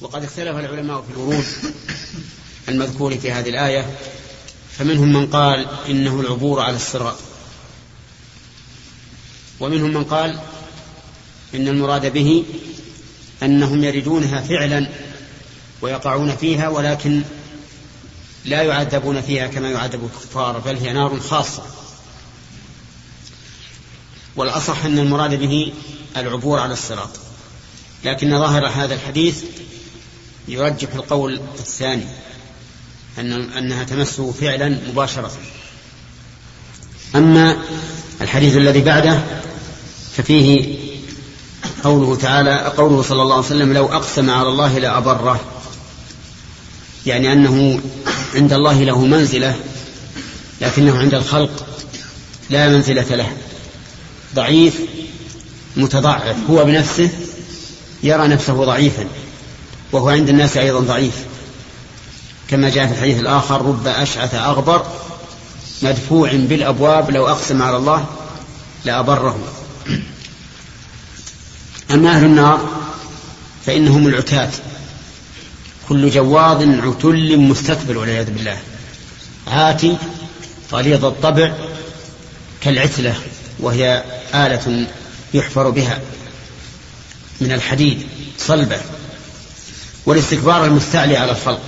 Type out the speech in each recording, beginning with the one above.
وقد اختلف العلماء في الورود المذكور في هذه الآية فمنهم من قال إنه العبور على الصراط. ومنهم من قال إن المراد به أنهم يردونها فعلا ويقعون فيها ولكن لا يعذبون فيها كما يعذب الكفار بل هي نار خاصة. والأصح أن المراد به العبور على الصراط. لكن ظاهر هذا الحديث يرجح القول الثاني أن أنها تمسه فعلا مباشرة. أما الحديث الذي بعده ففيه قوله تعالى قوله صلى الله عليه وسلم لو أقسم على الله لأبره يعني أنه عند الله له منزلة لكنه عند الخلق لا منزلة له. ضعيف متضعف. هو بنفسه يرى نفسه ضعيفا. وهو عند الناس أيضا ضعيف. كما جاء في الحديث الآخر رب أشعث أغبر مدفوع بالأبواب لو أقسم على الله لأبره. أما أهل النار فإنهم العتاة كل جواظ عتل مستكبر والعياذ بالله. عاتي غليظ الطبع كالعتلة وهي آلة يحفر بها من الحديد صلبة. والاستكبار المستعلي على الخلق.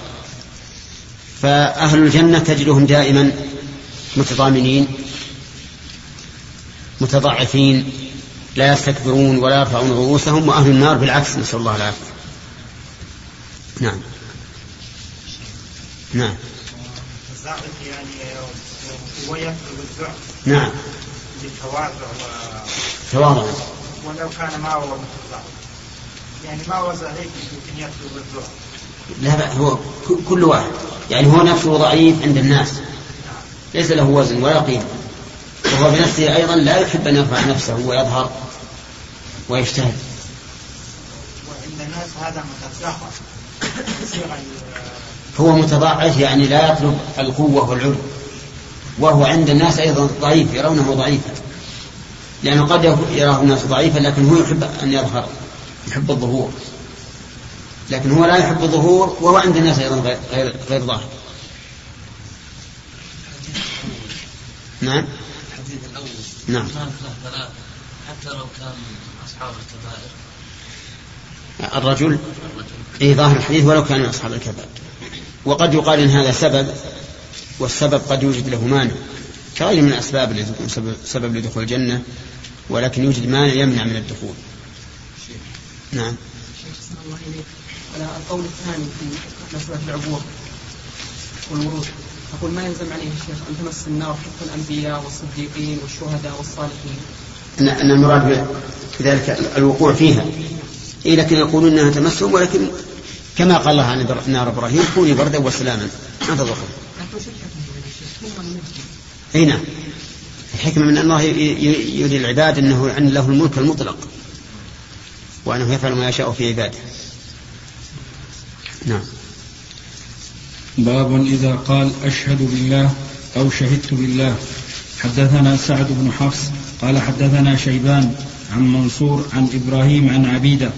فأهل الجنة تجدهم دائما متضامنين متضعفين لا يستكبرون ولا يرفعون رؤوسهم وأهل النار بالعكس نسأل الله العافية. نعم. نعم. يعني نعم بالتواضع تواضع ولو كان ما هو متضعف يعني ما عليك يمكن لا هو كل واحد. يعني هو نفسه ضعيف عند الناس. ليس له وزن ولا قيمة. وهو بنفسه أيضا لا يحب أن يرفع نفسه ويظهر ويجتهد. وعند الناس هذا متضعف هو متضعف يعني لا يطلب القوة والعلو وهو عند الناس أيضا ضعيف يرونه ضعيفا. لأنه قد يراه الناس ضعيفا لكن هو يحب أن يظهر. يحب الظهور. لكن هو لا يحب الظهور وهو عند الناس أيضا غير, غير, غير ظاهر. نعم. الحديث الأول. نعم. حتى لو كان أصحاب الكبائر. الرجل؟ اي ظاهر الحديث ولو كان من أصحاب الكبائر. وقد يقال إن هذا سبب والسبب قد يوجد له مانع. كغير من الأسباب التي تكون سبب, سبب لدخول الجنة ولكن يوجد مانع يمنع من الدخول. نعم. الله إليك. على القول الثاني في مسألة العبور والورود. أقول ما يلزم عليه الشيخ أن تمس النار حتى الأنبياء والصديقين والشهداء والصالحين؟ أن المراد بذلك الوقوع فيها. إيه لكن يقولون أنها تمسهم ولكن كما قال الله عن نار إبراهيم كوني بردا وسلاما. ما تضر أي نعم. الحكمة من أن الله يري العباد أنه له الملك المطلق. وأنه يفعل ما يشاء في عباده. نعم. باب إذا قال أشهد بالله أو شهدت بالله. حدثنا سعد بن حفص قال حدثنا شيبان عن منصور عن إبراهيم عن عبيدة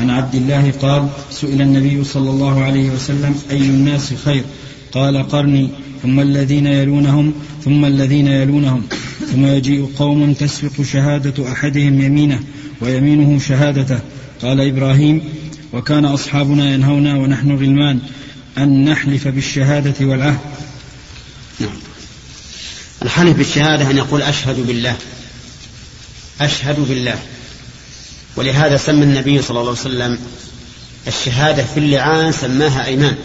عن عبد الله قال سئل النبي صلى الله عليه وسلم أي الناس خير؟ قال قرني. ثم الذين يلونهم ثم الذين يلونهم. ثم يجيء قوم تسبق شهادة أحدهم يمينه ويمينه شهادته. قال إبراهيم وكان أصحابنا ينهونا ونحن غلمان أن نحلف بالشهادة والعهد. نعم. الحلف بالشهادة أن يقول أشهد بالله أشهد بالله. ولهذا سمى النبي صلى الله عليه وسلم الشهادة في اللعان سماها أيمان.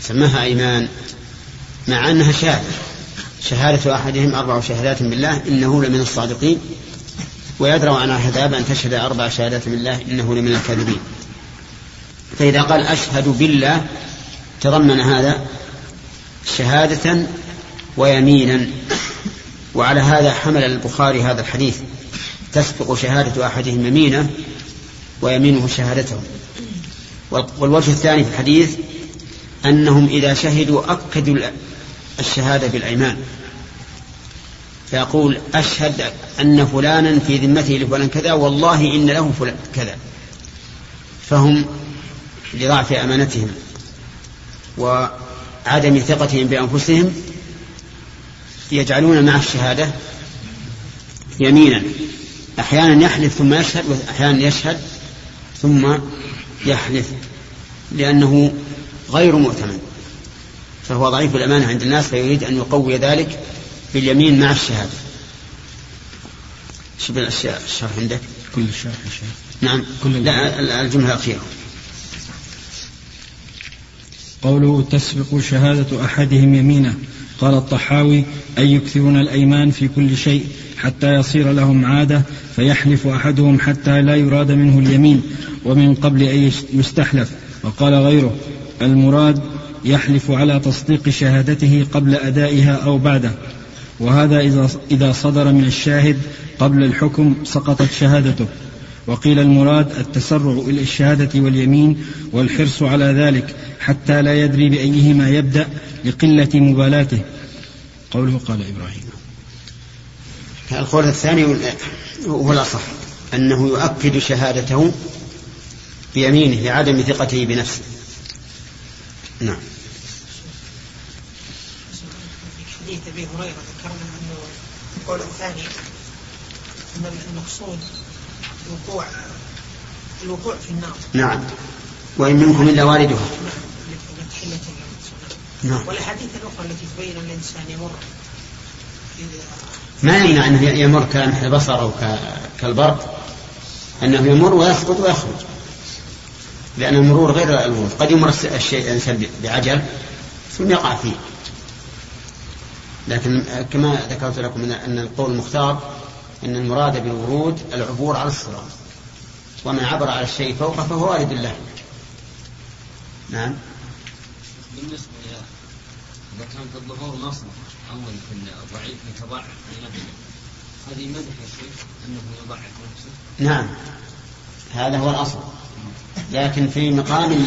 سماها أيمان مع أنها شهادة. شهادة أحدهم أربع شهادات بالله إنه لمن الصادقين. ويدرأ عن العذاب أن تشهد أربع شهادات بالله إنه لمن الكاذبين. فإذا قال أشهد بالله تضمن هذا شهادة ويمينا. وعلى هذا حمل البخاري هذا الحديث. تسبق شهادة أحدهم يمينه ويمينه شهادته. والوجه الثاني في الحديث أنهم إذا شهدوا أكدوا الشهادة بالأيمان. فيقول أشهد أن فلانا في ذمته لفلان كذا والله إن له فلان كذا. فهم لضعف أمانتهم وعدم ثقتهم بأنفسهم يجعلون مع الشهادة يمينا. أحيانا يحلف ثم يشهد وأحيانا يشهد ثم يحلف لأنه غير مؤتمن فهو ضعيف الأمانة عند الناس فيريد أن يقوي ذلك. باليمين مع الشهادة. شو الأشياء الشرح عندك؟ كل الشرح نعم. كل لا الجملة الأخيرة. قوله تسبق شهادة أحدهم يمينه قال الطحاوي أي يكثرون الأيمان في كل شيء حتى يصير لهم عادة فيحلف أحدهم حتى لا يراد منه اليمين ومن قبل أن يستحلف. وقال غيره المراد يحلف على تصديق شهادته قبل أدائها أو بعده. وهذا إذا صدر من الشاهد قبل الحكم سقطت شهادته. وقيل المراد التسرع إلى الشهادة واليمين والحرص على ذلك حتى لا يدري بأيهما يبدأ لقلة مبالاته. قوله قال إبراهيم. القول الثاني هو الأصح أنه يؤكد شهادته بيمينه لعدم ثقته بنفسه. نعم. حديث أبي هريرة ذكرنا انه القول الثاني إن المقصود الوقوع الوقوع في النار. نعم. وإن منكم إلا واردها. نعم. والأحاديث الأخرى التي تبين أن الإنسان يمر ما يمنع انه يمر كلمح البصر أو كالبرق أنه يمر ويسقط ويخرج. لأن المرور غير الورود قد يمر الشيء الإنسان بعجل ثم يقع فيه. لكن كما ذكرت لكم ان القول المختار إن المراد بالورود العبور على الصراط ومن عبر على الشيء فوقه فهو وارد له. نعم. بالنسبة إذا كانت الظهور نصب أول في الضعيف يتضاعف في نفسه. هذه مدح الشيخ أنه يضعف نفسه. نعم. هذا هو الأصل. لكن في مقام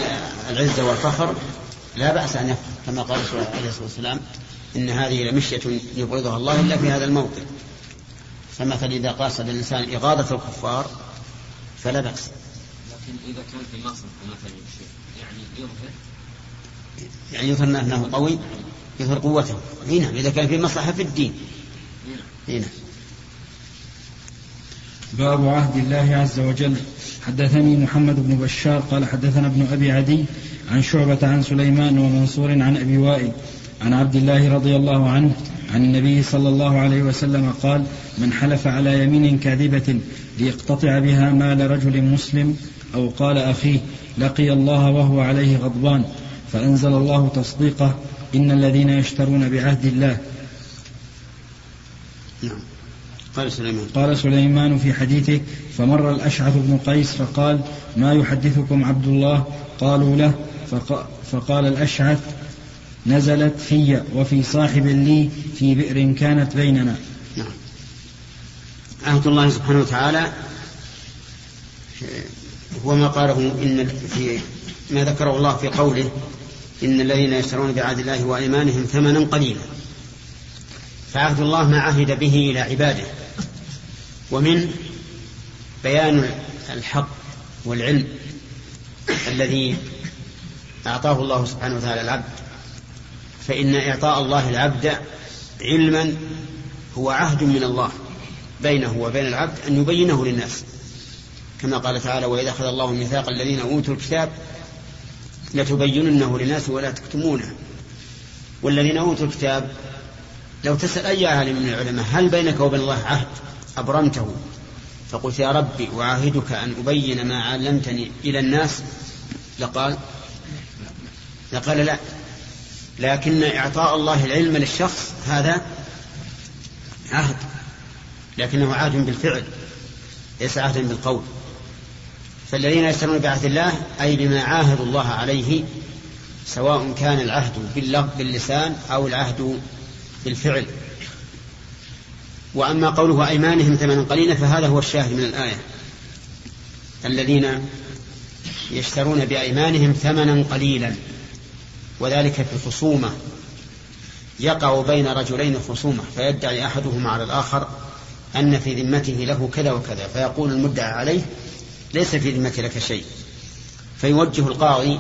العزة والفخر لا بأس أن يفعل كما قال عليه الصلاة والسلام. إن هذه لمشية يبغضها الله إلا في هذا الموطن. فمثلا إذا قاصد الإنسان إغاظة الكفار فلا بأس. لكن إذا كان في مصر مثلا يعني يظهر؟ يعني يظهر أنه قوي يظهر قوته. هنا نعم إذا كان في مصلحة في الدين. هنا نعم. باب عهد الله عز وجل. حدثني محمد بن بشار قال حدثنا ابن أبي عدي عن شعبة عن سليمان ومنصور عن أبي وائل. عن عبد الله رضي الله عنه عن النبي صلى الله عليه وسلم قال من حلف على يمين كاذبة ليقتطع بها مال رجل مسلم أو قال أخيه لقي الله وهو عليه غضبان فأنزل الله تصديقه إن الذين يشترون بعهد الله. نعم. قال سليمان. قال سليمان في حديثه فمر الأشعث بن قيس فقال ما يحدثكم عبد الله؟ قالوا له فقال الأشعث نزلت في وفي صاحب لي في بئر كانت بيننا. نعم. عهد الله سبحانه وتعالى هو ما قاله إن في ما ذكره الله في قوله إن الذين يشترون بعهد الله وأيمانهم ثمنا قليلا. فعهد الله ما عهد به إلى عباده. ومن بيان الحق والعلم الذي أعطاه الله سبحانه وتعالى العبد فإن إعطاء الله العبد علما هو عهد من الله بينه وبين العبد أن يبينه للناس. كما قال تعالى وإذا أخذ الله ميثاق الذين أوتوا الكتاب لتبيننه للناس ولا تكتمونه. والذين أوتوا الكتاب لو تسأل أي عالم من العلماء هل بينك وبين الله عهد أبرمته؟ فقلت يا ربي أعاهدك أن أبين ما علمتني إلى الناس. لقال لقال لا. لكن إعطاء الله العلم للشخص هذا عهد. لكنه عهد بالفعل ليس عهدا بالقول. فالذين يشترون بعهد الله أي بما عاهدوا الله عليه سواء كان العهد باللسان أو العهد بالفعل. وأما قوله أيمانهم ثمنا قليلا فهذا هو الشاهد من الآية. الذين يشترون بأيمانهم ثمنا قليلا. وذلك في خصومة. يقع بين رجلين خصومة فيدعي أحدهما على الآخر أن في ذمته له كذا وكذا فيقول المدعى عليه ليس في ذمتي لك شيء. فيوجه القاضي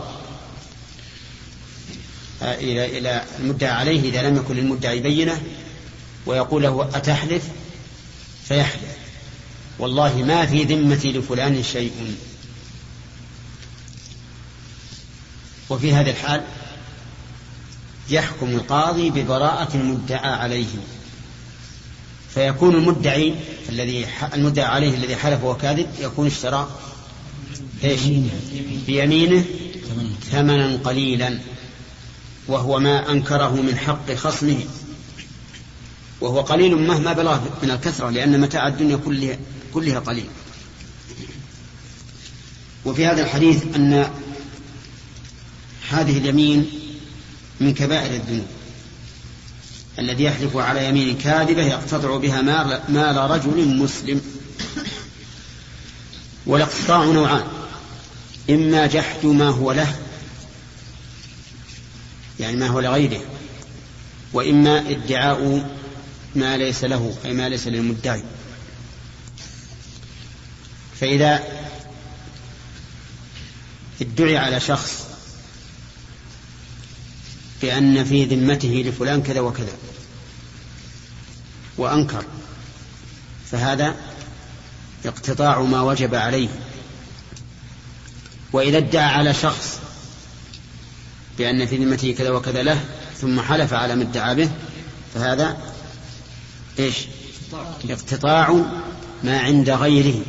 آه، إلى إلى المدعى عليه إذا لم يكن للمدعي بينة ويقول له أتحلف؟ فيحلف. والله ما في ذمتي لفلان شيء. وفي هذا الحال يحكم القاضي ببراءة المدعى عليه. فيكون المدعي الذي المدعى عليه الذي حلف وهو كاذب يكون اشترى إيش؟ بيمينه ثمنا قليلا وهو ما أنكره من حق خصمه. وهو قليل مهما بلغ من الكثرة لأن متاع الدنيا كلها كلها قليل. وفي هذا الحديث أن هذه اليمين من كبائر الذنوب. الذي يحلف على يمين كاذبة يقتطع بها مال رجل مسلم. والاقتطاع نوعان. إما جحد ما هو له يعني ما هو لغيره وإما ادعاء ما ليس له أي ما ليس للمدعي. فإذا ادعي على شخص بأن في ذمته لفلان كذا وكذا. وأنكر. فهذا اقتطاع ما وجب عليه. وإذا ادعى على شخص بأن في ذمته كذا وكذا له ثم حلف على ما ادعى به فهذا إيش؟ اقتطاع ما عند غيره.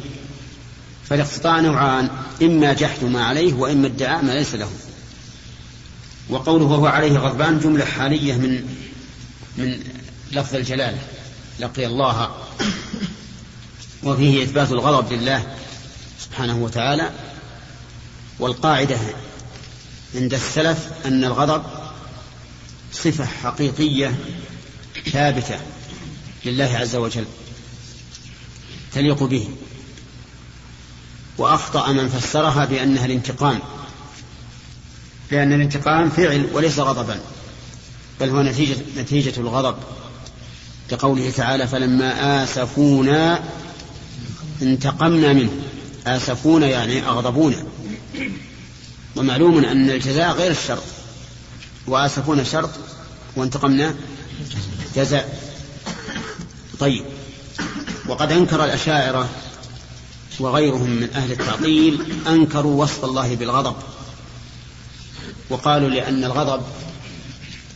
فالاقتطاع نوعان إما جحد ما عليه وإما ادعاء ما ليس له. وقوله وهو عليه غضبان جملة حالية من من لفظ الجلالة لقي الله. وفيه إثبات الغضب لله سبحانه وتعالى. والقاعدة عند السلف أن الغضب صفة حقيقية ثابتة لله عز وجل. تليق به. وأخطأ من فسرها بأنها الانتقام. لأن الانتقام فعل وليس غضبا بل هو نتيجة, نتيجة الغضب كقوله تعالى فلما آسفونا انتقمنا منه. آسفونا يعني أغضبونا. ومعلوم أن الجزاء غير الشرط. وآسفونا شرط وانتقمنا جزاء. طيب. وقد أنكر الأشاعرة وغيرهم من أهل التعطيل أنكروا وصف الله بالغضب. وقالوا لأن الغضب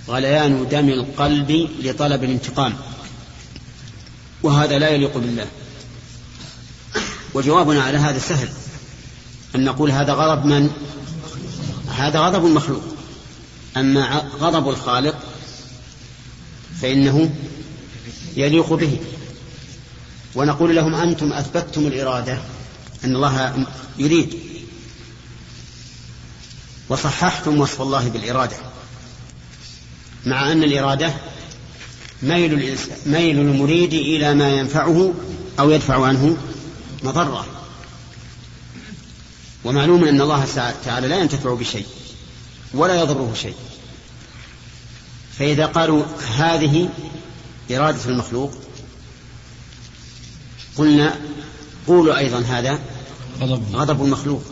غليان دم القلب لطلب الانتقام وهذا لا يليق بالله. وجوابنا على هذا سهل أن نقول هذا غضب من؟ هذا غضب المخلوق أما غضب الخالق فإنه يليق به. ونقول لهم أنتم أثبتتم الإرادة أن الله يريد وصححتم وصف الله بالإرادة مع أن الإرادة ميل, ميل المريد إلى ما ينفعه أو يدفع عنه مضرة ومعلوم أن الله تعالى لا ينتفع بشيء ولا يضره شيء. فإذا قالوا هذه إرادة المخلوق قلنا قولوا أيضا هذا غضب المخلوق.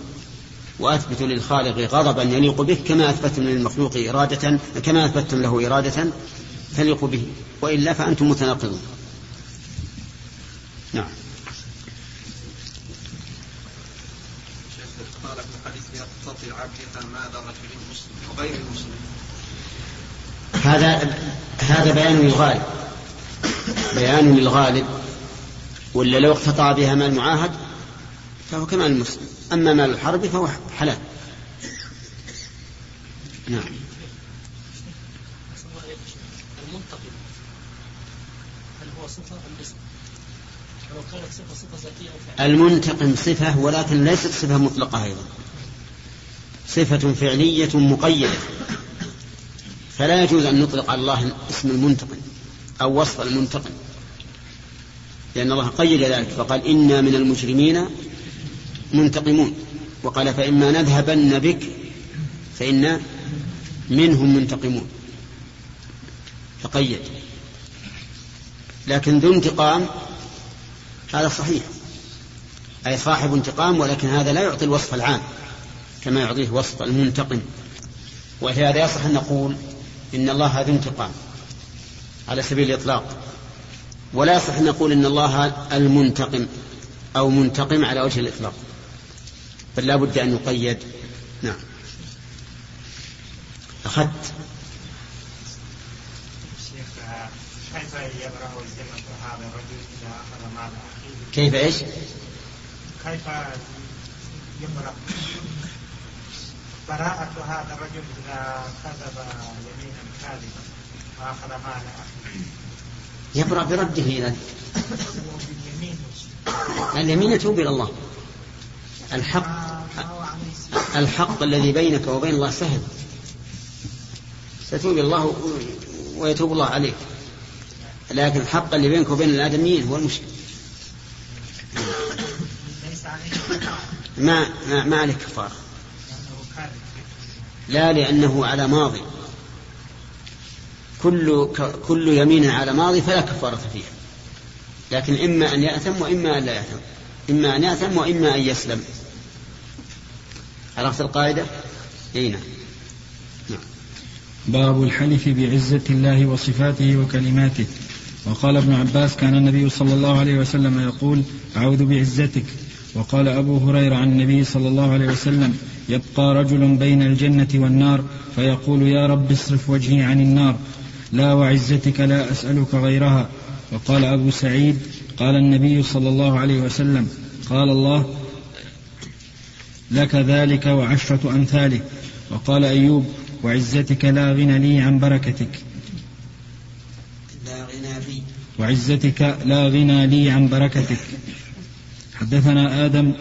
وأثبتوا للخالق غضبا يليق به كما أثبتم للمخلوق إرادة كما أثبتم له إرادة تليق به وإلا فأنتم متناقضون. نعم. قال رجل مسلم وغير المسلم هذا هذا بيان للغالب. بيان للغالب ولا لو اقتطع بها مال معاهد فهو كمال المسلم أما مال الحرب فهو حلال. نعم. المنتقم هل هو صفة أم اسم؟ لو كانت صفة صفة ذاتية المنتقم صفة ولكن ليست صفة مطلقة أيضا. صفة فعلية مقيدة. فلا يجوز أن نطلق على الله اسم المنتقم أو وصف المنتقم لأن الله قيد ذلك فقال إنا من المجرمين منتقمون. وقال فإما نذهبن بك فإنا منهم منتقمون. فقيد. لكن ذو انتقام هذا صحيح. أي صاحب انتقام ولكن هذا لا يعطي الوصف العام كما يعطيه وصف المنتقم. ولهذا يصح أن نقول إن الله ذو انتقام على سبيل الإطلاق. ولا يصح أن نقول إن الله المنتقم أو منتقم على وجه الإطلاق. بل لا بد أن يقيد. نعم. أخذت. كيف يبرأ هذا الرجل إذا أخذ مال أخيه؟ كيف إيش؟ كيف يبرأ؟ براءة هذا الرجل إذا كذب يمينا كاذبا وأخذ مال أخيه؟ يبرأ برده إلى باليمين. اليمين يتوب إلى الله. الحق الحق الذي بينك وبين الله سهل. ستوب الله ويتوب الله عليك. لكن الحق اللي بينك وبين الآدميين هو المشكل ما ما, ما عليك كفارة. لا لأنه على ماضي. كل كل يمين على ماضي فلا كفارة فيها. لكن إما أن يأثم وإما أن لا يأثم إما أن يأثم وإما أن يسلم. عرفت القاعدة؟ أي نعم. باب الحلف بعزة الله وصفاته وكلماته. وقال ابن عباس كان النبي صلى الله عليه وسلم يقول أعوذ بعزتك. وقال أبو هريرة عن النبي صلى الله عليه وسلم يبقى رجل بين الجنة والنار. فيقول يا رب اصرف وجهي عن النار. لا وعزتك لا أسألك غيرها. وقال أبو سعيد قال النبي صلى الله عليه وسلم قال الله لك ذلك وعشرة أمثاله وقال أيوب وعزتك لا غنى لي عن بركتك. لا غنى بي وعزتك لا غنى لي عن بركتك. حدثنا آدم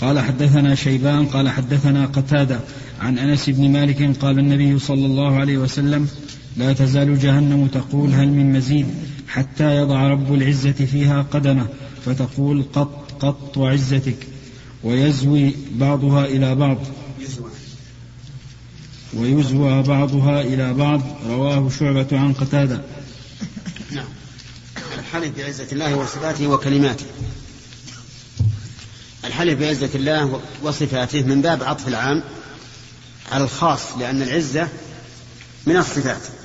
قال حدثنا شيبان قال حدثنا قتادة عن أنس بن مالك قال النبي صلى الله عليه وسلم لا تزال جهنم تقول هل من مزيد حتى يضع رب العزة فيها قدمه فتقول قط قط وعزتك ويزوي بعضها إلى بعض. يزوى ويزوى بعضها إلى بعض. رواه شعبة عن قتادة. نعم. الحلف بعزة الله وصفاته وكلماته. الحلف بعزة الله وصفاته من باب عطف العام على الخاص لأن العزة من الصفات.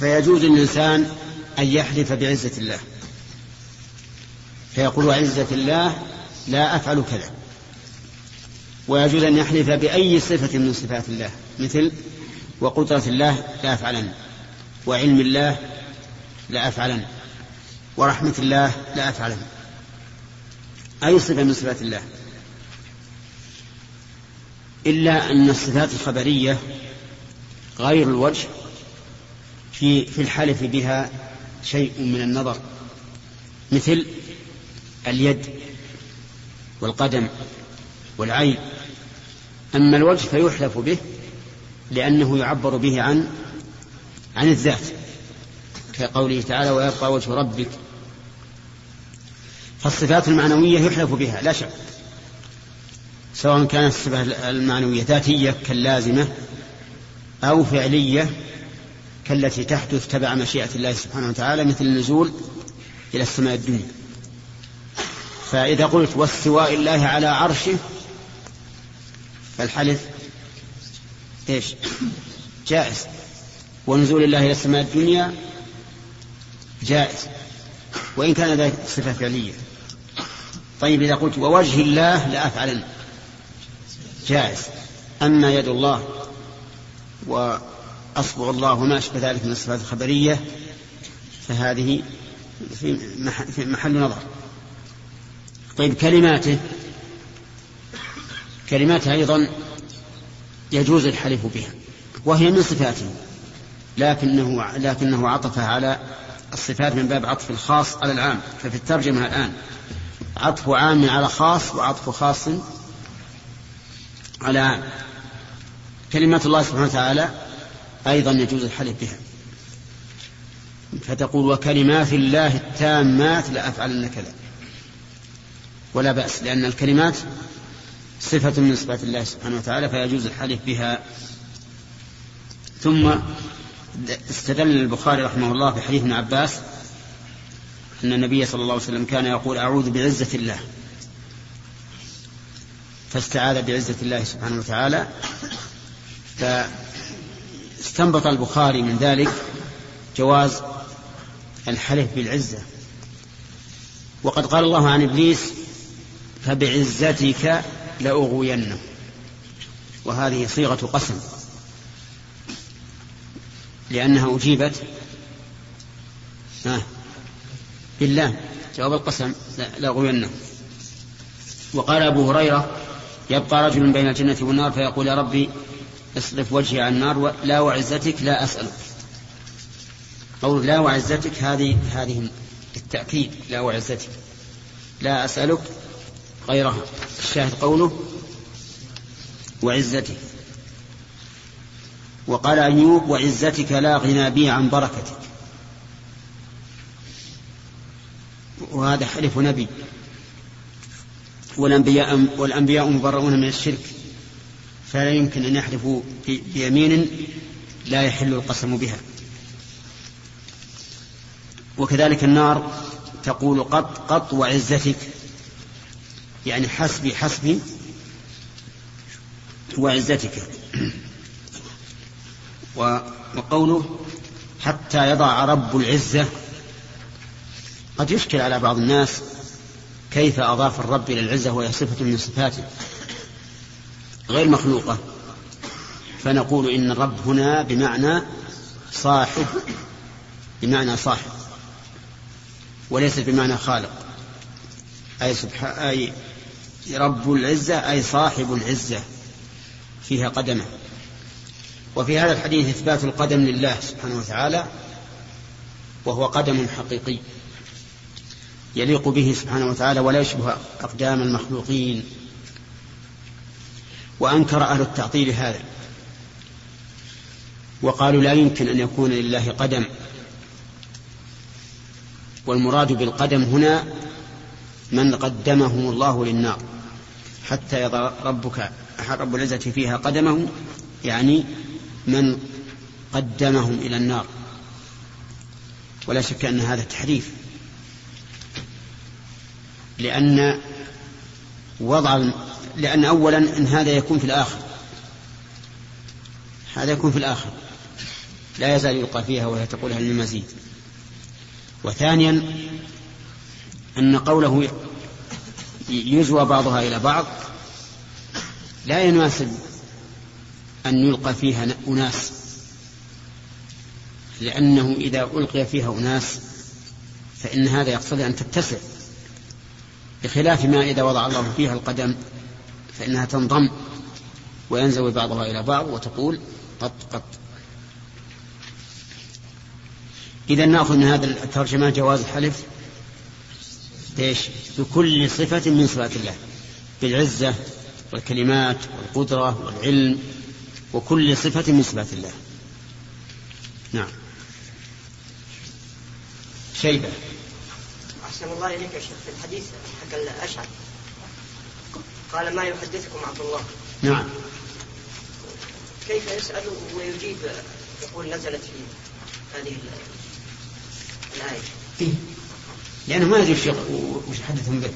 فيجوز للإنسان أن يحلف بعزة الله. فيقول وعزة الله لا أفعل كذا. ويجوز أن يحلف بأي صفة من صفات الله مثل وقدرة الله لا أفعلن. وعلم الله لا أفعلن. ورحمة الله لا أفعلن. أي صفة من صفات الله؟ إلا أن الصفات الخبرية غير الوجه في في الحلف بها شيء من النظر مثل اليد والقدم والعين. أما الوجه فيحلف به لأنه يعبر به عن عن الذات كقوله تعالى ويبقى وجه ربك فالصفات المعنوية يحلف بها لا شك سواء كانت الصفة المعنوية ذاتية كاللازمة أو فعلية كالتي تحدث تبع مشيئة الله سبحانه وتعالى مثل النزول إلى السماء الدنيا. فإذا قلت واستواء الله على عرشه فالحلف إيش؟ جائز. ونزول الله إلى السماء الدنيا جائز. وإن كان ذلك صفة فعلية. طيب إذا قلت ووجه الله لأفعلن جائز. أما يد الله وأصبع الله وما أشبه ذلك من الصفات الخبرية فهذه في مح- في محل نظر. طيب كلماته كلماته أيضا يجوز الحلف بها وهي من صفاته لكنه لكنه عطفها على الصفات من باب عطف الخاص على العام. ففي الترجمة الآن عطف عام على خاص وعطف خاص على عام. كلمات الله سبحانه وتعالى أيضا يجوز الحلف بها. فتقول وكلمات الله التامات لأفعلن كذا. ولا بأس لأن الكلمات صفة من صفات الله سبحانه وتعالى فيجوز الحلف بها. ثم استدل البخاري رحمه الله في حديث ابن عباس أن النبي صلى الله عليه وسلم كان يقول أعوذ بعزة الله. فاستعاذ بعزة الله سبحانه وتعالى فاستنبط البخاري من ذلك جواز الحلف بالعزة. وقد قال الله عن إبليس فبعزتك لأغوينه. وهذه صيغة قسم. لأنها أجيبت بالله. جواب القسم لأغوينه. وقال أبو هريرة يبقى رجل بين الجنة والنار فيقول يا ربي اصرف وجهي عن النار لا وعزتك لا أسألك. قول لا وعزتك هذه هذه التأكيد لا وعزتك. لا أسألك غيرها. الشاهد قوله وعزتك. وقال أيوب وعزتك لا غنى بي عن بركتك. وهذا حلف نبي. والأنبياء والأنبياء مبرؤون من الشرك. فلا يمكن أن يحلفوا بيمين لا يحل القسم بها. وكذلك النار تقول قط قط وعزتك. يعني حسبي حسبي وعزتك. وقوله حتى يضع رب العزة. قد يشكل على بعض الناس كيف أضاف الرب إلى العزة وهي صفة من صفاته. غير مخلوقة. فنقول إن الرب هنا بمعنى صاحب بمعنى صاحب وليس بمعنى خالق. أي, سبحانه أي رب العزة أي صاحب العزة فيها قدمه. وفي هذا الحديث إثبات القدم لله سبحانه وتعالى وهو قدم حقيقي يليق به سبحانه وتعالى ولا يشبه أقدام المخلوقين. وأنكر أهل التعطيل هذا. وقالوا لا يمكن أن يكون لله قدم. والمراد بالقدم هنا من قدمهم الله للنار. حتى يضع ربك رب العزة فيها قدمه يعني من قدمهم إلى النار. ولا شك أن هذا تحريف. لأن وضع لأن أولا إن هذا يكون في الآخر. هذا يكون في الآخر. لا يزال يلقى فيها وهي تقول هل من مزيد. وثانيا أن قوله يزوى بعضها إلى بعض لا يناسب أن يلقى فيها أناس لأنه إذا ألقي فيها أناس فإن هذا يقتضي أن تتسع بخلاف ما إذا وضع الله فيها القدم فإنها تنضم وينزوي بعضها إلى بعض وتقول قط قط. إذا نأخذ من هذا الترجمة جواز الحلف إيش؟ بكل صفة من صفات الله بالعزة والكلمات والقدرة والعلم وكل صفة من صفات الله. نعم. شيبة. أحسن الله إليك يا شيخ في الحديث حق الأشعر قال ما يحدثكم عبد الله؟ نعم. كيف يسأل ويجيب؟ يقول نزلت في هذه الآية. إيه؟ لأنه ما يدري وش حدثهم به.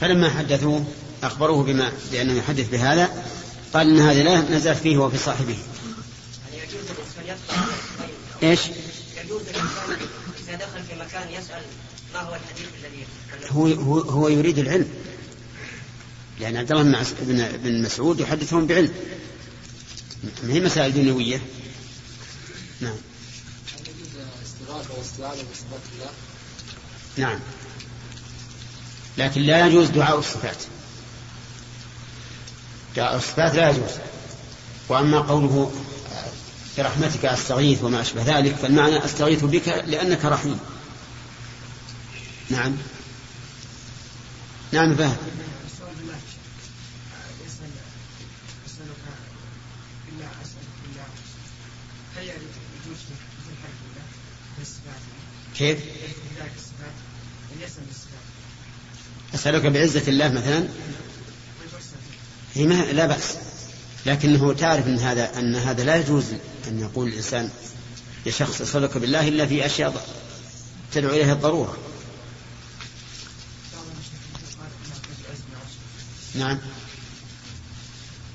فلما حدثوه أخبروه بما بأنه يحدث بهذا قال إن هذه لا نزلت فيه وفي صاحبه. يعني يجوز الإنسان يطلع إيش؟ يجوز الإنسان إذا دخل في مكان يسأل ما هو الحديث الذي هو هو هو يريد العلم. لأن عبد الله بن مسعود يحدثهم بعلم. ما هي مسائل دنيوية؟ نعم. نعم. لكن لا يجوز دعاء الصفات. دعاء الصفات لا يجوز. وأما قوله برحمتك أستغيث وما أشبه ذلك فالمعنى أستغيث بك لأنك رحيم. نعم. نعم فهد كيف؟ أسألك بعزة الله مثلا. هي ما لا بأس. لكنه تعرف أن هذا أن هذا لا يجوز أن يقول الإنسان لشخص أسألك بالله إلا في أشياء تدعو إليها الضرورة. نعم.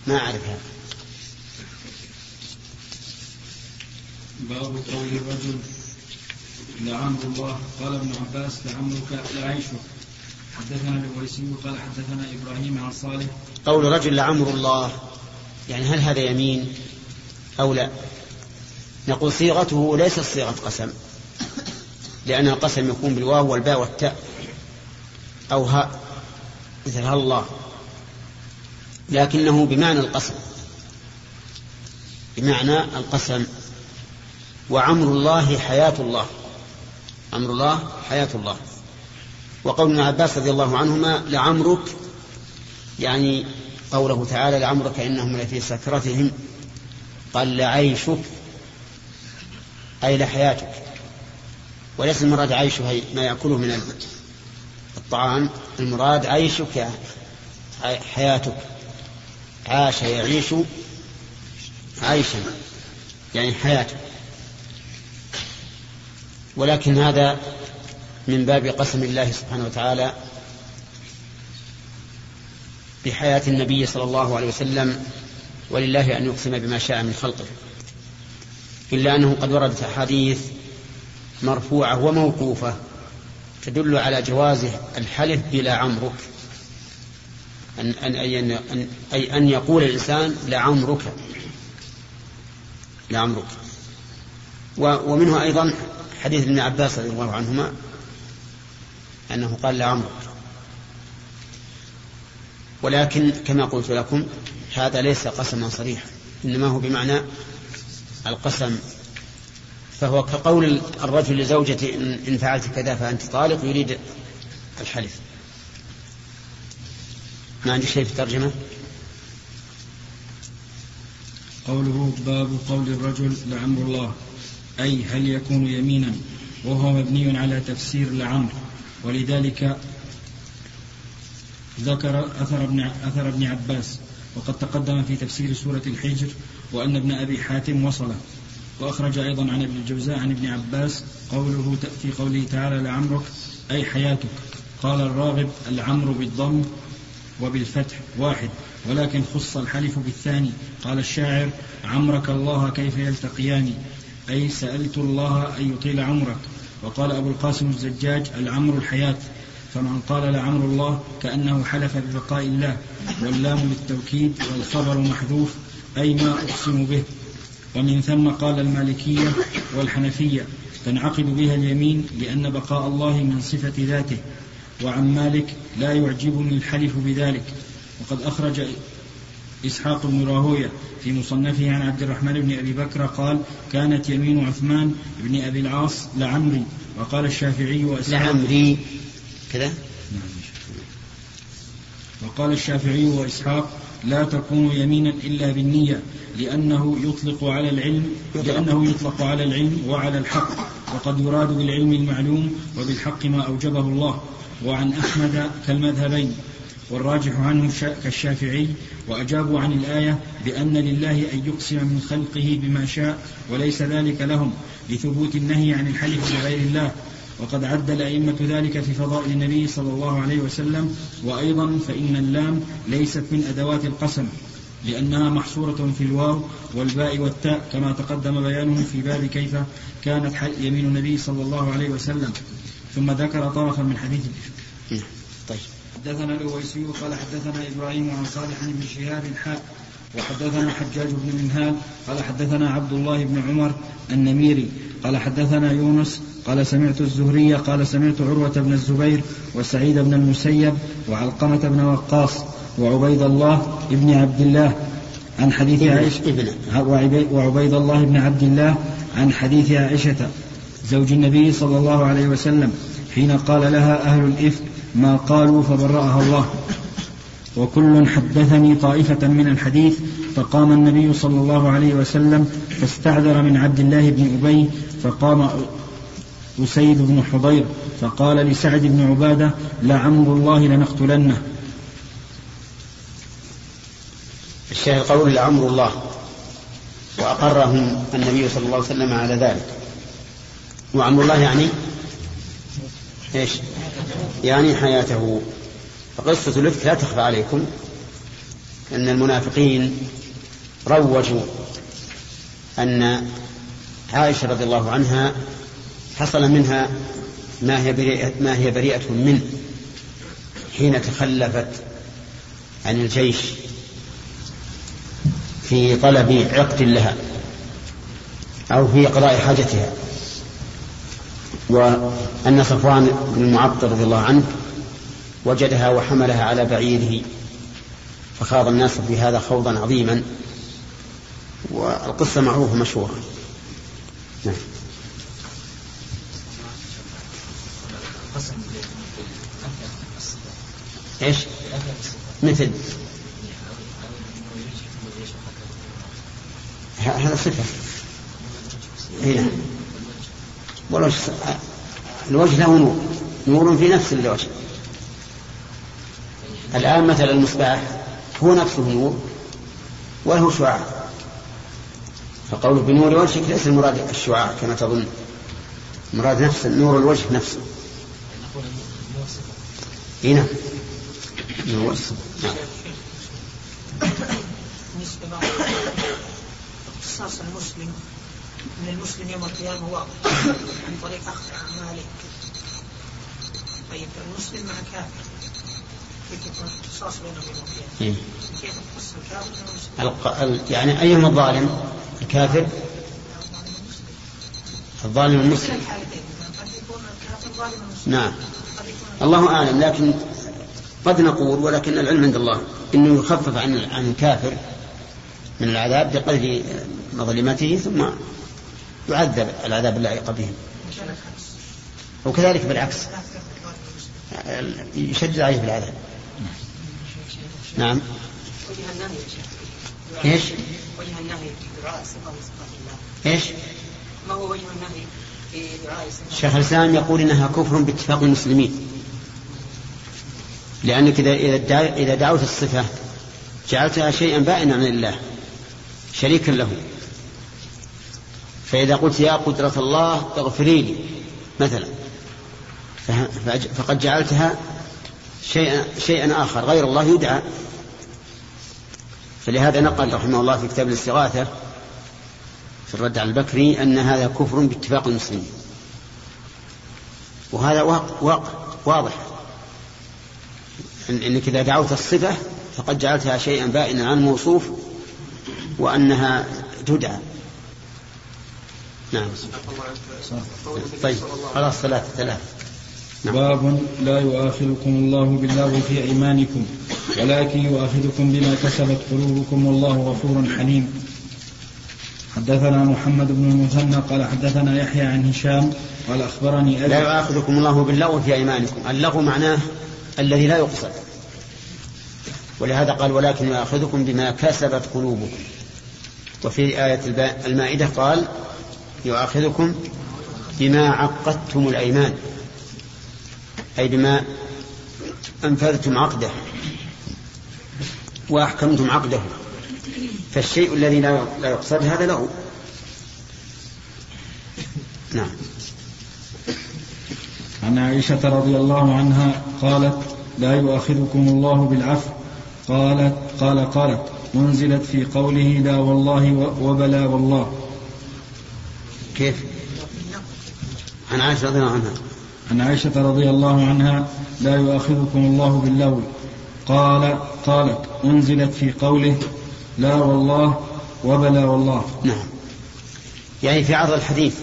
ما أعرف هذا. باب قول الرجل لعمر الله قال ابن عباس لعمرك لعيشك. حدثنا الويسي قال حدثنا إبراهيم عن صالح. قول رجل لعمر الله يعني هل هذا يمين أو لا؟ نقول صيغته ليست صيغة قسم لأن القسم يكون بالواو والباء والتاء أو هاء مثل الله. لكنه بمعنى القسم بمعنى القسم. وعمر الله حياة الله. أمر الله حياة الله. وقول ابن عباس رضي الله عنهما لعمرك يعني قوله تعالى لعمرك إنهم لفي سكرتهم قال لعيشك أي لحياتك. وليس المراد عيشه ما يأكله من الطعام المراد عيشك حياتك. عاش يعيش عيشا يعني حياته. ولكن هذا من باب قسم الله سبحانه وتعالى بحياة النبي صلى الله عليه وسلم ولله أن يقسم بما شاء من خلقه. إلا أنه قد وردت أحاديث مرفوعة وموقوفة تدل على جواز الحلف بلا عمرك. أن, أن, أن, أي أن يقول الإنسان لعمرك لعمرك ومنه أيضا حديث ابن عباس رضي الله عنهما أنه قال لعمرك ولكن كما قلت لكم هذا ليس قسما صريحا إنما هو بمعنى القسم. فهو كقول الرجل لزوجته إن فعلت كذا فأنت طالق يريد الحلف. ما عندي شيء في الترجمة؟ قوله باب قول الرجل لعمر الله. أي هل يكون يمينا وهو مبني على تفسير لعمر ولذلك ذكر أثر ابن, أثر ابن عباس وقد تقدم في تفسير سورة الحجر وأن ابن أبي حاتم وصله. وأخرج أيضا عن ابن الجوزاء عن ابن عباس قوله في قوله تعالى لعمرك أي حياتك. قال الراغب العمر بالضم وبالفتح واحد ولكن خص الحلف بالثاني. قال الشاعر عمرك الله كيف يلتقيان؟ أي سألت الله أن يطيل عمرك. وقال أبو القاسم الزجاج العمر الحياة. فمن قال لعمر الله كأنه حلف ببقاء الله واللام للتوكيد والخبر محذوف أي ما أقسم به. ومن ثم قال المالكية والحنفية تنعقد بها اليمين لأن بقاء الله من صفة ذاته. وعن مالك لا يعجبني الحلف بذلك. وقد أخرج إسحاق بن راهوية في مصنفه عن عبد الرحمن بن أبي بكر قال كانت يمين عثمان بن أبي العاص لعمري. وقال الشافعي وإسحاق لعمري. كذا؟ وقال الشافعي وإسحاق لا تكون يمينا إلا بالنية لأنه يطلق على العلم لأنه يطلق على العلم وعلى الحق وقد يراد بالعلم المعلوم وبالحق ما أوجبه الله. وعن أحمد كالمذهبين والراجح عنه كالشافعي وأجابوا عن الآية بأن لله أن يقسم من خلقه بما شاء وليس ذلك لهم لثبوت النهي عن الحلف بغير الله. وقد عد الأئمة ذلك في فضائل النبي صلى الله عليه وسلم. وأيضا فإن اللام ليست من أدوات القسم لأنها محصورة في الواو والباء والتاء كما تقدم بيانه في باب كيف كانت يمين النبي صلى الله عليه وسلم. ثم ذكر طرفا من حديث. طيب. حدثنا الأويسي قال حدثنا إبراهيم عن صالح بن شهاب حاء وحدثنا حجاج بن منهال قال حدثنا عبد الله بن عمر النميري قال حدثنا يونس قال سمعت الزهري قال سمعت عروة بن الزبير وسعيد بن المسيب وعلقمة بن وقاص وعبيد الله بن عبد الله عن حديث عائشة وعبيد الله بن عبد الله عن حديث عائشة زوج النبي صلى الله عليه وسلم حين قال لها أهل الإفك ما قالوا فبرأها الله. وكل حدثني طائفة من الحديث فقام النبي صلى الله عليه وسلم فاستعذر من عبد الله بن أبي فقام أسيد بن حضير فقال لسعد بن عبادة لعمر الله لنقتلنه. الشاهد قول لعمر الله وأقرهم النبي صلى الله عليه وسلم على ذلك. وعمر الله يعني إيش؟ يعني حياته. فقصة الإفك لا تخفى عليكم أن المنافقين روجوا أن عائشة رضي الله عنها حصل منها ما هي بريئة, ما هي بريئة منه حين تخلفت عن الجيش في طلب عقد لها أو في قضاء حاجتها. وأن صفوان بن المعطل رضي الله عنه وجدها وحملها على بعيره فخاض الناس في هذا خوضا عظيما والقصة معروفة مشهورة. نعم. إيش؟ مثل. هذا صفة. هنا والوجه الوجه له نور نور في نفس الوجه. الآن مثلا المصباح هو نفسه نور وله شعاع. فقوله بنور وجهك ليس المراد الشعاع كما تظن. المراد نفس نور الوجه نفسه. إي نعم. نور نعم. بالنسبة اختصاص المسلم من المسلم يوم القيامة واضح عن طريق أخذ أعماله. طيب المسلم مع كافر؟ إيه. الق... يعني أيهما الظالم؟ الكافر؟ الظالم المسلم. نعم. الله أعلم لكن قد نقول ولكن العلم عند الله أنه يخفف عن عن الكافر من العذاب بقدر مظلمته ثم يعذب العذاب اللائق به وكذلك بالعكس. يشدد عليه بالعذاب. نعم. إيش؟ إيش؟ ما هو وجه النهي شيخ الإسلام يقول إنها كفر باتفاق المسلمين. لأنك اذا إذا دع- إذا دعوت الصفة جعلتها شيئا بائنا عن الله شريكا له. فإذا قلت يا قدرة الله اغفري لي مثلا فقد جعلتها شيئا شيئا آخر غير الله يدعى. فلهذا نقل رحمه الله في كتاب الاستغاثة في الرد على البكري أن هذا كفر باتفاق المسلمين. وهذا واقع, واضح. إن إنك إذا دعوت الصفة فقد جعلتها شيئا بائنا عن الموصوف وأنها تدعى. نعم. طيب. خلاص ثلاثة ثلاثة. نعم. باب لا يؤاخذكم الله باللغو في أيمانكم ولكن يؤاخذكم بما كسبت قلوبكم والله غفور حليم. حدثنا محمد بن المثنى قال حدثنا يحيى عن هشام قال أخبرني لا أبي يؤاخذكم الله باللغو في أيمانكم. اللغو معناه الذي لا يقصد. ولهذا قال ولكن يؤاخذكم بما كسبت قلوبكم. وفي آية المائدة قال يؤاخذكم بما عقدتم الأيمان أي بما أنفذتم عقده وأحكمتم عقده. فالشيء الذي لا يقصد هذا له. نعم. عن عائشة رضي الله عنها قالت لا يؤاخذكم الله بالعفو. قالت قال قالت أنزلت في قوله لا والله وبلا والله كيف؟ عن عائشة رضي الله عنها. عن عائشة رضي الله عنها لا يؤاخذكم الله باللغو. قال قالت أنزلت في قوله لا والله وبلا والله. نعم. يعني في عرض الحديث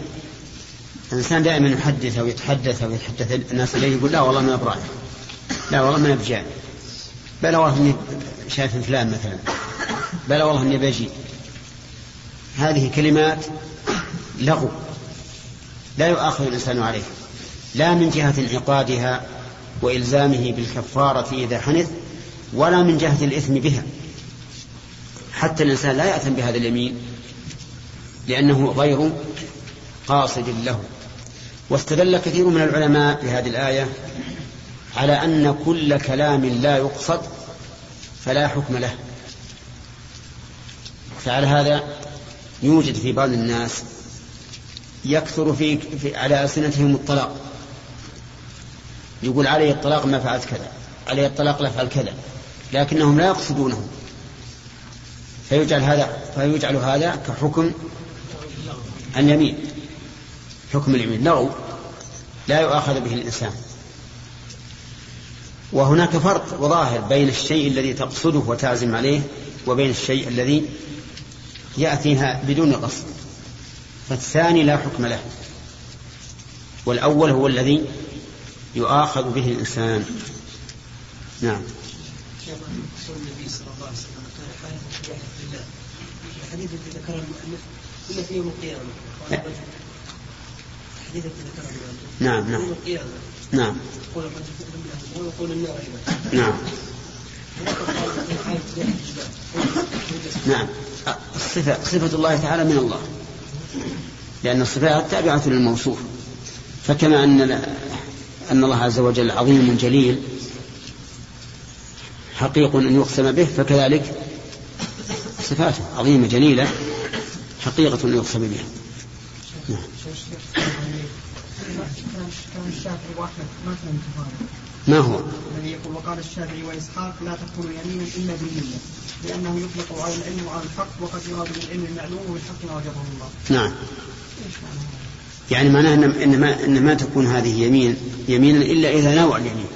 الإنسان دائما يحدث أو يتحدث أو يتحدث الناس إليه يقول لا والله ما براعي لا والله ما بجاء بلا والله إني شايف فلان مثلا. بلا والله إني بجي. هذه كلمات لغو لا يؤاخذ الإنسان عليه. لا من جهة انعقادها وإلزامه بالكفارة إذا حنث ولا من جهة الإثم بها. حتى الإنسان لا يأثم بهذا اليمين لأنه غير قاصد له. واستدل كثير من العلماء بهذه الآية على أن كل كلام لا يقصد فلا حكم له. فعلى هذا يوجد في بعض الناس يكثر في, في على ألسنتهم الطلاق. يقول علي الطلاق ما فعلت كذا علي الطلاق لا فعل كذا لكنهم لا يقصدونه. فيجعل هذا فيجعل هذا كحكم اليمين حكم اليمين. لغو لا يؤاخذ به الإنسان. وهناك فرق وظاهر بين الشيء الذي تقصده وتعزم عليه وبين الشيء الذي يأتيها بدون قصد. فالثاني لا حكم له. والأول هو الذي يؤاخذ به الإنسان. نعم. النبي صلى الله عليه وسلم كان في الله الحديث الذي ذكره المؤلف إلا يوم القيامة الحديث الذي ذكره المؤلف نعم. نعم. يوم القيامة نعم. يقول الرجل في ويقول النار أيضا نعم. نعم الصفة صفة الله تعالى من الله. لأن الصفات تابعة للموصوف فكما أن أن الله عز وجل عظيم جليل حقيق أن يقسم به فكذلك صفاته عظيمة جليلة حقيقة أن يقسم بها نعم. ما هو؟ الذي يقول وقال الشافعي وإسحاق لا تكون يمينا إلا بالنية لأنه يطلق على العلم وعلى الحق وقد يراد بالعلم المعلوم وبالحق ما وجبه الله. نعم. يعني معناه ان ما إن ما تكون هذه يمين يمينا إلا إذا نوع اليمين.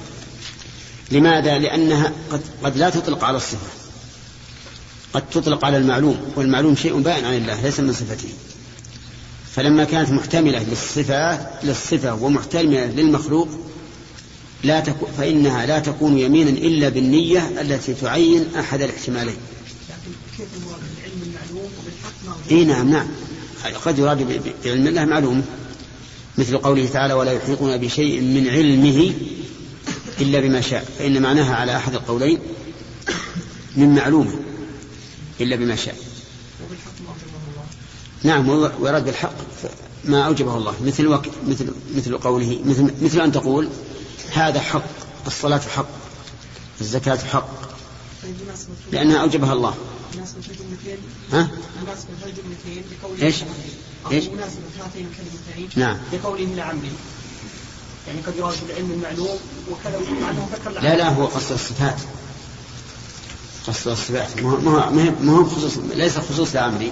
لماذا؟ لأنها قد قد لا تطلق على الصفة. قد تطلق على المعلوم والمعلوم شيء بائن عن الله ليس من صفته. فلما كانت محتملة للصفات للصفة ومحتملة للمخلوق لا تكون فإنها لا تكون يمينا إلا بالنية التي تعين أحد الاحتمالين. إي نعم نعم. قد يراد بعلم الله معلوم. مثل قوله تعالى ولا يحيطون بشيء من علمه إلا بما شاء. فإن معناها على أحد القولين من معلومة إلا بما شاء. نعم ويراد بالحق ما أوجبه الله. مثل وك... مثل مثل قوله مثل مثل أن تقول هذا حق الصلاة حق الزكاة حق. لأنها أوجبها الله. ها؟ هاتين الكلمتين نعم. بقوله لعمري يعني قد يراد بالعلم المعلوم وكذا وعنه ذكر لا لا هو قصد الصفات. قصد الصفات. ما هو ما هو خصوص ليس خصوص لعمري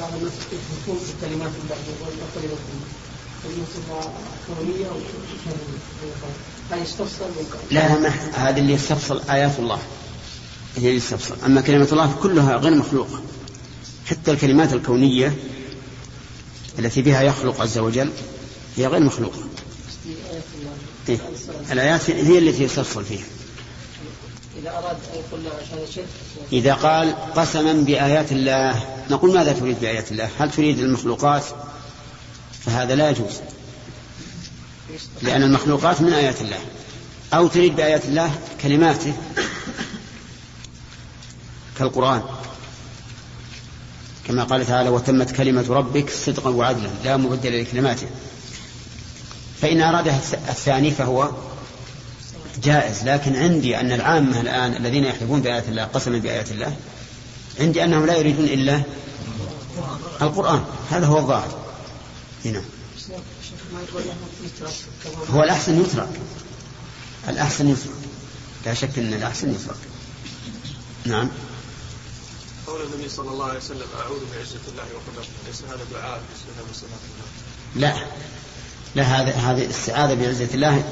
بعض الناس الكلمات لا لا هذا اللي يستفصل آيات الله. هي اللي يستفصل. أما كلمة الله كلها غير مخلوقة حتى الكلمات الكونية التي بها يخلق عز وجل هي غير مخلوقة. إيه؟ الآيات هي التي يستفصل فيها. إذا أراد أن يقول إذا قال قسما بآيات الله نقول ماذا تريد بآيات الله؟ هل تريد المخلوقات فهذا لا يجوز. لأن المخلوقات من آيات الله. أو تريد بآيات الله كلماته كالقرآن. كما قال تعالى وتمت كلمة ربك صدقا وعدلا لا مبدل لكلماته. فإن أراد الثاني فهو جائز. لكن عندي أن العامة الآن الذين يحلفون بآيات الله قسما بآيات الله عندي أنهم لا يريدون إلا القرآن. هذا هو الظاهر. هنا هو الأحسن يترك. الأحسن يترك. لا شك أن الأحسن يترك. نعم. قول النبي صلى الله عليه وسلم أعوذ بعزة الله وقدرته. ليس هذا دعاء بالنسبة لصفات الله. لا. لا هذا هذه الاستعاذة بعزة الله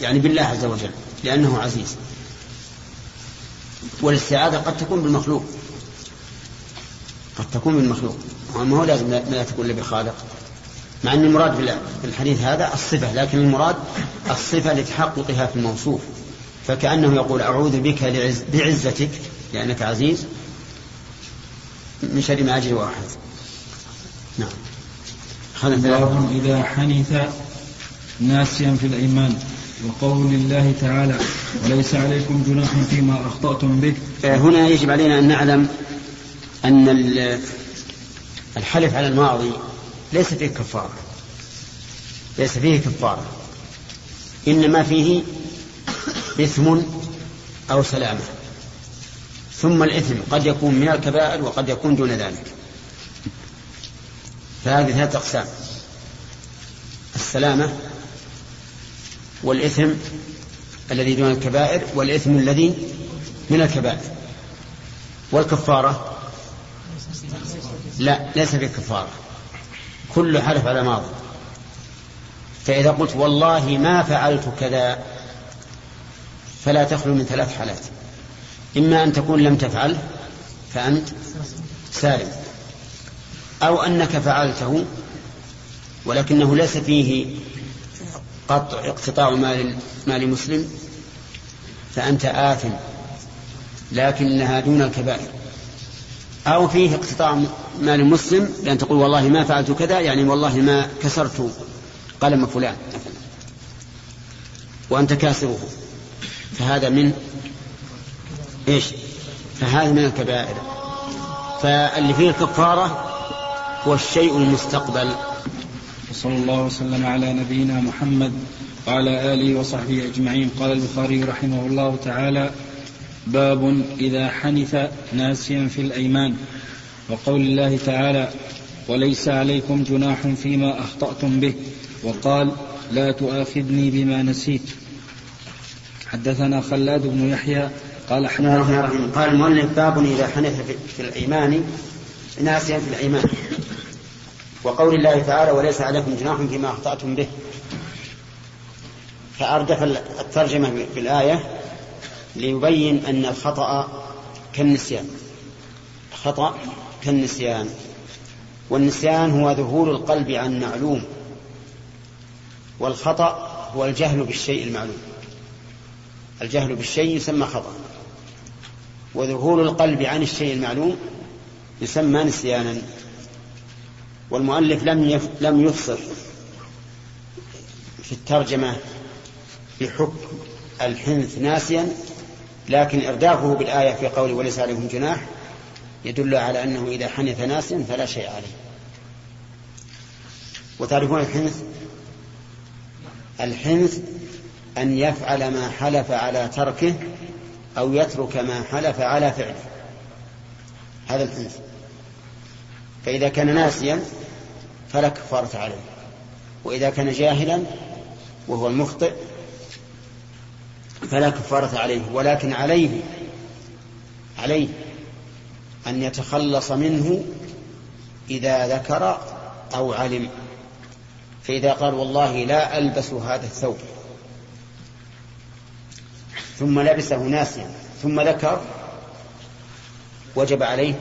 يعني بالله عز وجل لأنه عزيز. والاستعاذة قد تكون بالمخلوق. قد تكون بالمخلوق. ما هو لازم لا تكون إلا بالخالق مع أن المراد بالحديث هذا الصفة لكن المراد الصفة لتحققها في الموصوف. فكأنه يقول أعوذ بك لعز بعزتك لأنك عزيز من شر ما أجري وأحد. نعم. باب إذا حنث ناسيا في الإيمان وقول الله تعالى وليس عليكم جناح فيما أخطأتم به. هنا يجب علينا أن نعلم أن الحلف على الماضي ليس فيه كفارة. ليس فيه كفارة. إنما فيه إثم أو سلامة ثم الإثم قد يكون من الكبائر وقد يكون دون ذلك. فهذه ثلاثة أقسام. السلامة والإثم الذي دون الكبائر والإثم الذي من الكبائر. والكفارة؟ لا ليس في كفارة. كل حلف على ماضي. فإذا قلت والله ما فعلت كذا فلا تخلو من ثلاث حالات. إما أن تكون لم تفعل فأنت سالم. أو أنك فعلته ولكنه ليس فيه قطع اقتطاع مال مال مسلم فأنت آثم لكنها دون الكبائر. أو فيه اقتطاع مال مسلم لأن تقول والله ما فعلت كذا يعني والله ما كسرت قلم فلان مثلا. وأنت كاسره فهذا من إيش؟ فهذا من الكبائر. فاللي فيه الكفارة هو الشيء المستقبل. وصلى الله وسلم على نبينا محمد وعلى آله وصحبه أجمعين. قال البخاري رحمه الله تعالى باب إذا حنث ناسيا في الأيمان. وقول الله تعالى وليس عليكم جناح فيما أخطأتم به وقال لا تؤاخذني بما نسيت حدثنا خلاد بن يحيى قال حدثنا قال المؤلف باب إذا حنث في الأيمان ناسيا في الأيمان وقول الله تعالى وليس عليكم جناح فيما أخطأتم به فأردف الترجمة بالآية ليبين أن الخطأ كالنسيان. الخطأ كالنسيان. والنسيان هو ذهول القلب عن معلوم والخطأ هو الجهل بالشيء المعلوم. الجهل بالشيء يسمى خطأ وذهول القلب عن الشيء المعلوم يسمى نسيانا. والمؤلف لم لم يفصل في الترجمة بحكم الحنث ناسيا لكن إردافه بالآية في قوله وليس عليهم جناح يدل على أنه إذا حنث ناسيا فلا شيء عليه. وتعرفون الحنث؟ الحنث أن يفعل ما حلف على تركه أو يترك ما حلف على فعله. هذا الحنث. فإذا كان ناسيا فلا كفارة عليه. وإذا كان جاهلا وهو المخطئ فلا كفارة عليه ولكن عليه عليه أن يتخلص منه إذا ذكر أو علم. فإذا قال والله لا ألبس هذا الثوب. ثم لبسه ناسيا ثم ذكر وجب عليه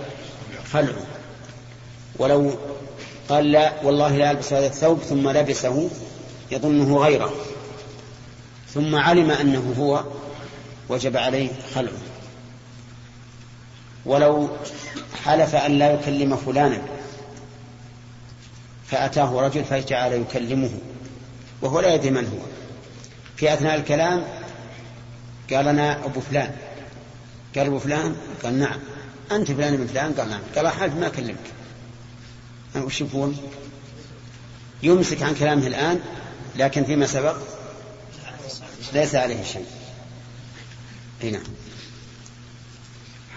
خلعه. ولو قال لا والله لا ألبس هذا الثوب ثم لبسه يظنه غيره. ثم علم أنه هو وجب عليه خلعه. ولو حلف أن لا يكلم فلانا فأتاه رجل فجعل يكلمه وهو لا يدري من هو. في أثناء الكلام قال أنا أبو فلان. قال أبو فلان؟ قال نعم. أنت فلان من فلان؟ قال نعم. قال حالف ما أكلمك وش يمسك عن كلامه الآن لكن فيما سبق ليس عليه شيء. نعم.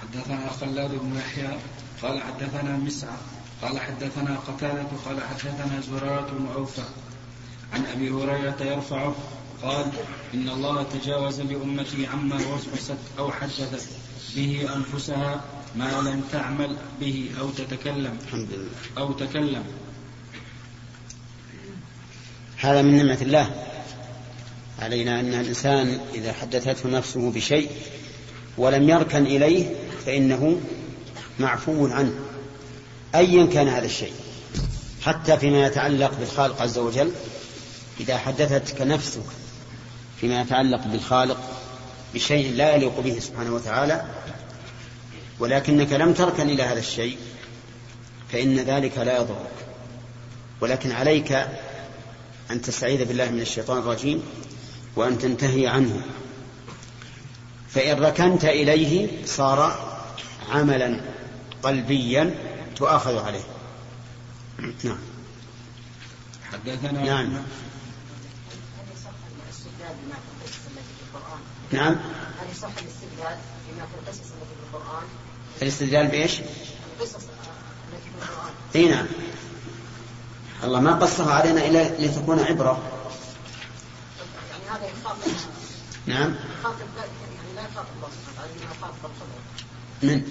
حدثنا خلاد بن يحيى قال حدثنا مسعى قال حدثنا قتادة قال حدثنا زرارة بن أوفى عن أبي هريرة يرفعه قال إن الله تجاوز لأمتي عما وسوست أو حدثت به أنفسها ما لم تعمل به أو تتكلم. الحمد لله. أو تكلم. هذا من نعمة الله. علينا أن الإنسان إذا حدثته نفسه بشيء ولم يركن إليه فإنه معفو عنه أيا كان هذا الشيء. حتى فيما يتعلق بالخالق عز وجل إذا حدثتك نفسك فيما يتعلق بالخالق بشيء لا يليق به سبحانه وتعالى ولكنك لم تركن إلى هذا الشيء فإن ذلك لا يضرك. ولكن عليك أن تستعيذ بالله من الشيطان الرجيم. وأن تنتهي عنه. فإن ركنت إليه صار عملا قلبيا تؤاخذ عليه. نعم. حدثنا نعم. نعم. هل يصح الاستدلال بما في القصص التي في القرآن؟ الاستدلال بإيش؟ القصص التي في القرآن. إي نعم. الله ما قصها علينا إلا لتكون عبرة. يعني هذا يخاف نعم. يعني لا الله سبحانه وتعالى الخضر من؟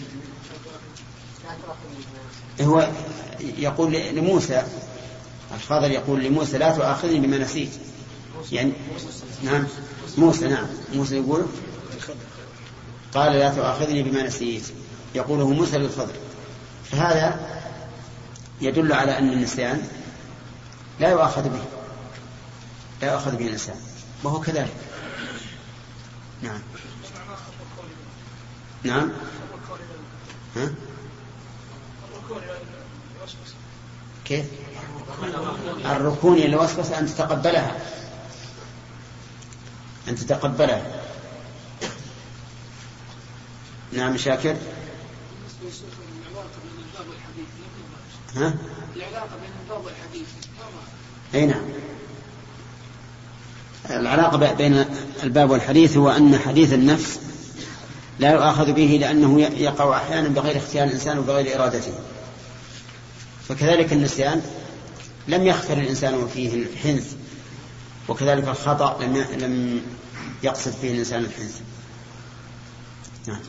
هو يقول لموسى الخضر يقول لموسى لا تؤاخذني بما نسيت. يعني نعم. موسى نعم. موسى يقول قال لا تؤاخذني بما نسيت. يقوله موسى للخضر فهذا يدل على أن النسيان لا يؤاخذ به. لا يؤاخذ به الإنسان. وهو كذلك نعم. نعم. ها؟ كيف؟ الركون إلى الوسوسة أن تتقبلها. أن تتقبلها. نعم شاكر. ها؟ العلاقة بين الباب والحديث. أي نعم. العلاقة بين الباب والحديث هو أن حديث النفس لا يؤاخذ به لأنه يقع أحيانا بغير اختيار الإنسان وبغير إرادته. فكذلك النسيان لم يختر الإنسان فيه الحنث وكذلك الخطأ لم لم يقصد فيه الإنسان الحنث. نعم.